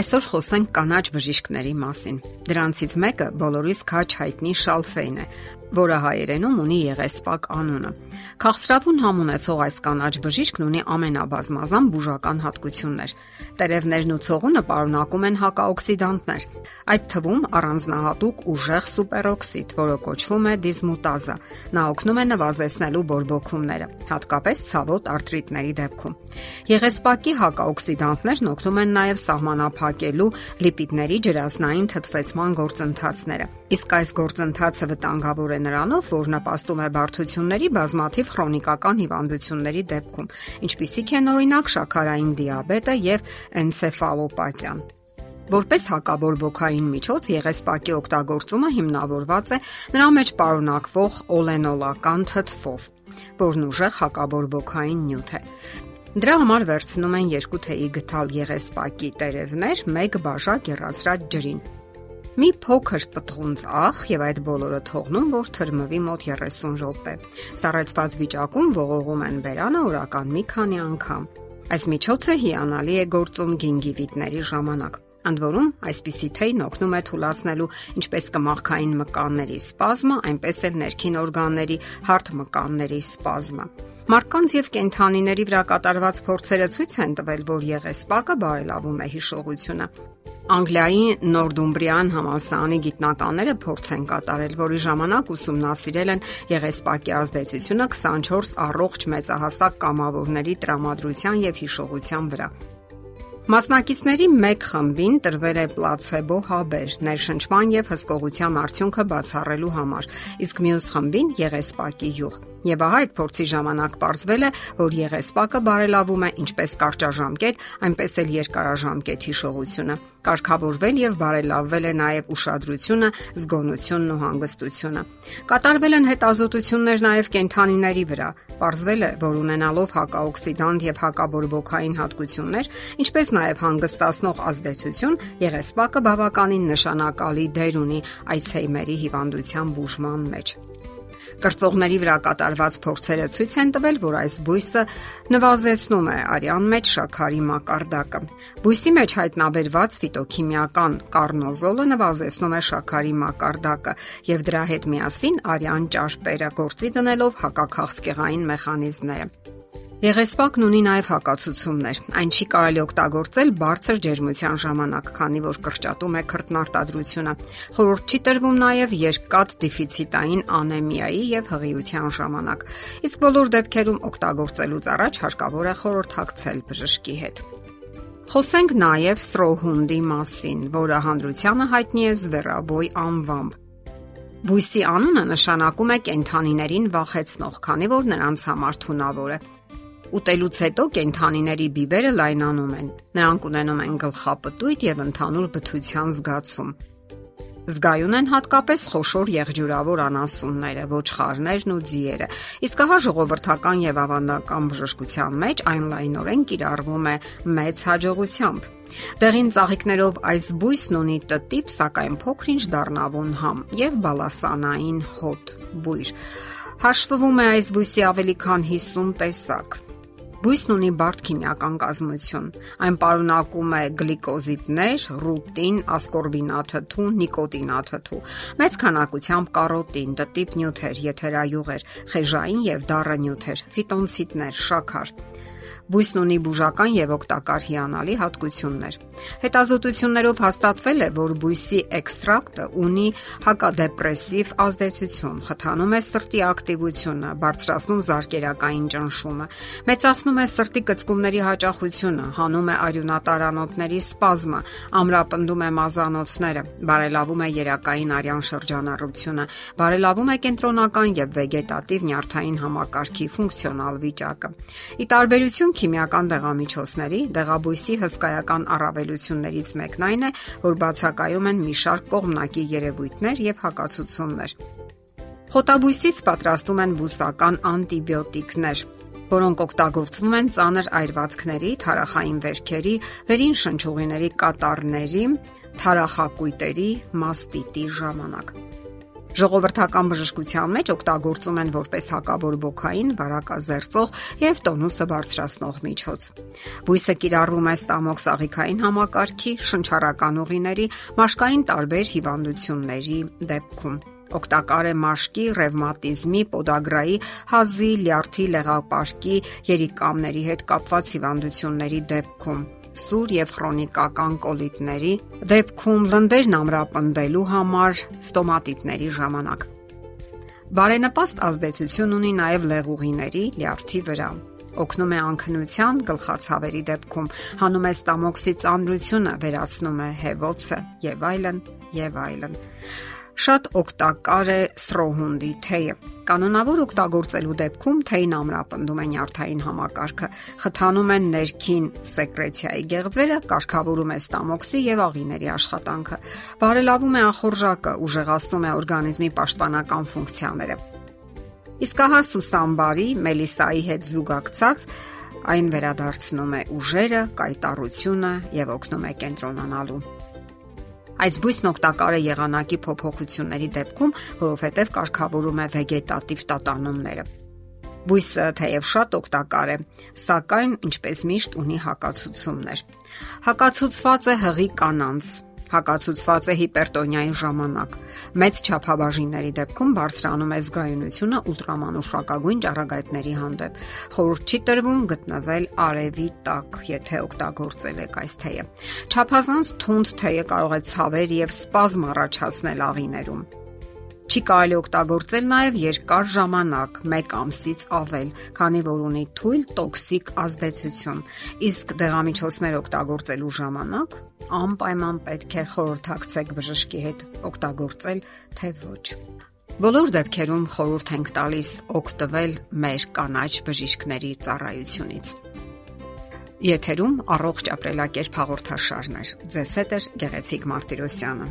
Այսօր խոսենք կանաչ բժիշկների մասին։ Դրանցից մեկը բոլորիս քաչ հայտնի շալֆեյն է, որը հայերենում ունի եղեսպակ անունը։ Քաղցրավուն համ ունեցող այս կանաչ բժիշկն ունի ամենաբազմազան բուժական հատկություններ։ Տերևներն ու ցողունը պարունակում են հակաօքսիդանտներ, այդ թվում առանձնահատուկ ուժեղ սուպերօքսիդ, որը կոչվում է դիզմուտազա։ Նա օգնում է նվազեցնելու բորբոքումները, հատկապես ցավոտ արթրիտների դեպքում։ Եղեսպակի հակաօքսիդանտներն օգնում են նաև սահմանափակելու լիպիդների ջրածնային թթվեցման գործընթացները։ Իսկ այս գործընթացը վտանգավոր է նրանով, որ նպաստում է բարդությունների բազմաթիվ քրոնիկական հիվանդությունների դեպքում, ինչպիսիք են օրինակ շաքարային դիաբետը եւ էնցեֆալոպաթիան։ Որպես հակաբորբոքային միջոց եղեսպակի օգտագործումը հիմնավորված է նրա մեջ պարունակվող օլենոլական թթվով, որն ուժեղ հակաբորբոքային նյութ է։ Դրա համար վերցնում են 2 թեյի գթալ եղեսպակի տերևներ 1 բաժակ երազրած ջրին մի փոքր պտղունց աղ եւ այդ բոլորը թողնում, որ թրմվի մոտ 30 րոպե։ Սառեցված վիճակում ողողում են բերանը օրական մի քանի անգամ։ Այս միջոցը հիանալի է գործում գինգիվիտների ժամանակ։ Ընդ որում, այսպիսի թեյն օգնում է թուլացնելու ինչպես կմախքային մկանների սպազմը, այնպես էլ ներքին օրգանների հարթ մկանների սպազմը։ Մարդկանց եւ կենթանիների վրա կատարված փորձերը ցույց են տվել, որ եղեսպակը բարելավում է հիշողությունը։ Անգլիայի Նորդումբրիան համալսարանի գիտնականները փորձ են կատարել, որի ժամանակ ուսումնասիրել են եղեսպակի ազդեցությունը 24 առողջ մեծահասակ կամավորների տրամադրության եւ հիշողության վրա։ Մասնակիցների մեկ խմբին տրվել է պլացեբո հաբեր ներշնչման եւ հսկողության արդյունքը բացառելու համար, իսկ մյուս խմբին եղեսպակի յուղ։ Եվ ահա այդ փորձի ժամանակ ողջվել է, որ եղեսպակը բարելավում է ինչպես կարճաժամկետ, այնպես էլ երկարաժամկետ հիշողությունը։ Կարգավորվել եւ բարելավվել է նաեւ ուշադրությունը, զգոնությունն ու հանգստությունը։ Կատարվել են հետազոտություններ նաեւ կենթանիների վրա։ Պարզվել է, որ ունենալով հակաօքսիդանտ եւ հակաբորբոքային հատկություններ, ինչպես նաեւ հանգստացնող ազդեցություն, եղեսպակը բավականին նշանակալի դեր ունի այցեյմերի հիվանդության բուժման մեջ։ Կրծողների վրա կատարված փորձերը ցույց են տվել, որ այս բույսը նվազեցնում է արյան մեջ շաքարի մակարդակը։ Բույսի մեջ հայտնաբերված ֆիտոքիմիական կարնոզոլը նվազեցնում է շաքարի մակարդակը եւ դրա հետ միասին արյան ճարպերը գործի դնելով հակաքաղցկեղային մեխանիզմները։ Եղեսպակն ունի նաև հակացություններ։ Այն չի կարելի օգտագործել բարձր ջերմության ժամանակ, քանի որ կրճատում է քրտնարտադրությունը։ Խորհուրդ չի տրվում նաև երկկատ դեֆիցիտային անեմիայի եւ հղիության ժամանակ։ Իսկ բոլոր դեպքերում օգտագործելուց առաջ հարկավոր է խորհրդակցել բժշկի հետ։ Խոսենք նաև ստրոհունդի մասին, որը հանրությանը հայտնի է զվերաբոյ անվամբ։ Բույսի անունը նշանակում է կենթանիներին վախեցնող, քանի որ նրանց համար թունավոր է։ Ուտելուց հետո կենթանիների բիբերը լայնանում են։ Նրանք ունենում են գլխապտույտ եւ ընդհանուր բթության զգացում։ Զգայուն են հատկապես խոշոր եղջյուրավոր անասունները, ոչխարներն ու ձիերը։ Իսկ ահա ժողովրդական եւ ավանդական բժշկության մեջ այն լայնորեն կիրառվում է մեծ հաջողությամբ։ Դեղին ծաղիկներով այս բույսն ունի տտիպ, սակայն փոքրինչ դառնավուն համ եւ բալասանային հոտ բույր։ Հաշվվում է այս բույսի ավելի քան 50 տեսակ։ Բույսն ունի բարդ քիմիական կազմություն։ Այն պարունակում է գլիկոզիդներ, ռուտին, ասկորբինաթթու, նիկոտինաթթու, մեծ քանակությամբ կարոտին, տտիպ նյութեր, եթերայուղեր, խեժային եւ դառը նյութեր, ֆիտոնցիտներ, շաքար։ Բույսն ունի բուժական եւ օգտակար հիանալի հատկություններ։ Հետազոտություններով հաստատվել է, որ բույսի էքստրակտը ունի հակադեպրեսիվ ազդեցություն, խթանում է սրտի ակտիվությունը, բարձրացնում զարկերակային ճնշումը, մեծացնում է սրտի կծկումների հաճախությունը, հանում է արյունատարանոթների սպազմը, ամրապնդում է մազանոթները, բարելավում է երակային արյան շրջանառությունը, բարելավում է կենտրոնական եւ վեգետատիվ նյարդային համակարգի ֆունկցիոնալ վիճակը։ Ի տարբերություն քիմիական դեղամիջոցների դեղաբույսի հսկայական առավելություններից մեկն այն է, որ բացակայում են մի շարք կողմնակի երևույթներ եւ հակացություններ։ Խոտաբույսից պատրաստում են բուսական անտիբիոտիկներ, որոնք օգտագործվում են ծանր այրվածքների, թարախային վերքերի, վերին շնչուղիների կատարների, թարախակույտերի, մաստիտի ժամանակ։ Ժողովրդական բժշկության մեջ օգտագործում են որպես հակաբորբոքային, վարակազերծող եւ տոնուսը բարձրացնող միջոց։ Բույսը կիրառվում է ստամոք սաղիքային համակարգի, շնչառական ուղիների, մաշկային տարբեր հիվանդությունների դեպքում օգտակար է մաշկի, ռևմատիզմի, պոդագրայի, հազի, լյարդի, լեղապարկի, երիկամների հետ կապված հիվանդությունների դեպքում սուր եւ քրոնիկական կոլիտների դեպքում լնդերն ամրապնդելու համար ստոմատիտների ժամանակ։ Բարենպաստ ազդեցություն ունի նաև լեղուղիների լյարդի վրա օգնում է անքնության, գլխացավերի դեպքում, հանում է ստամոքսի ծանրությունը, վերացնում է հեվոցը եւ այլն եւ այլն։ Շատ օգտակար է սրոհունդի թեյը։ Կանոնավոր օգտագործելու դեպքում թեյն ամրապնդում է նյարդային համակարգը, խթանում է ներքին սեկրեցիայի գեղձերը, կարգավորում է ստամոքսի եւ աղիների աշխատանքը, բարելավում է ախորժակը, ուժեղացնում է օրգանիզմի պաշտպանական ֆունկցիաները։ Իսկ ահա սուսամբարի, մելիսայի հետ զուգակցած այն վերադարձնում է ուժերը, կայտառությունը եւ օգնում է կենտրոնանալու։ Այս բույսն օգտակար է եղանակի փոփոխությունների դեպքում, որովհետև կարգավորում է վեգետատիվ տատանումները։ Բույսը թեև շատ օգտակար է, սակայն ինչպես միշտ ունի հակացություններ։ Հակացուցված է հղի կանանց, հակացուցված է հիպերտոնիայի ժամանակ։ Մեծ չափաբաժինների դեպքում բարձրանում է զգայունությունը ուլտրամանուշակագույն ճառագայթների հանդեպ։ Խորհուրդ չի տրվում գտնվել արևի տակ, եթե օգտագործել եք այս թեյը։ Չափազանց թունդ թեյը կարող է ցավեր եւ սպազմ առաջացնել աղիներում։ Չի կարելի օգտագործել նաև երկար ժամանակ, 1 ամսից ավել, քանի որ ունի թույլ տոքսիկ ազդեցություն։ Իսկ դեղամիջոցներ օգտագործելու ժամանակ անպայման պետք է խորհրդակցեք բժշկի հետ օգտագործել թե ոչ։ Բոլոր դեպքերում խորհուրդ ենք տալիս օգտվել մեր կանաչ բժիշկների ծառայությունից։ Եթերում առողջ ապրելակերպ հաղորդաշարներ։ Ձեզ հետ է Գեղեցիկ Մարտիրոսյանը։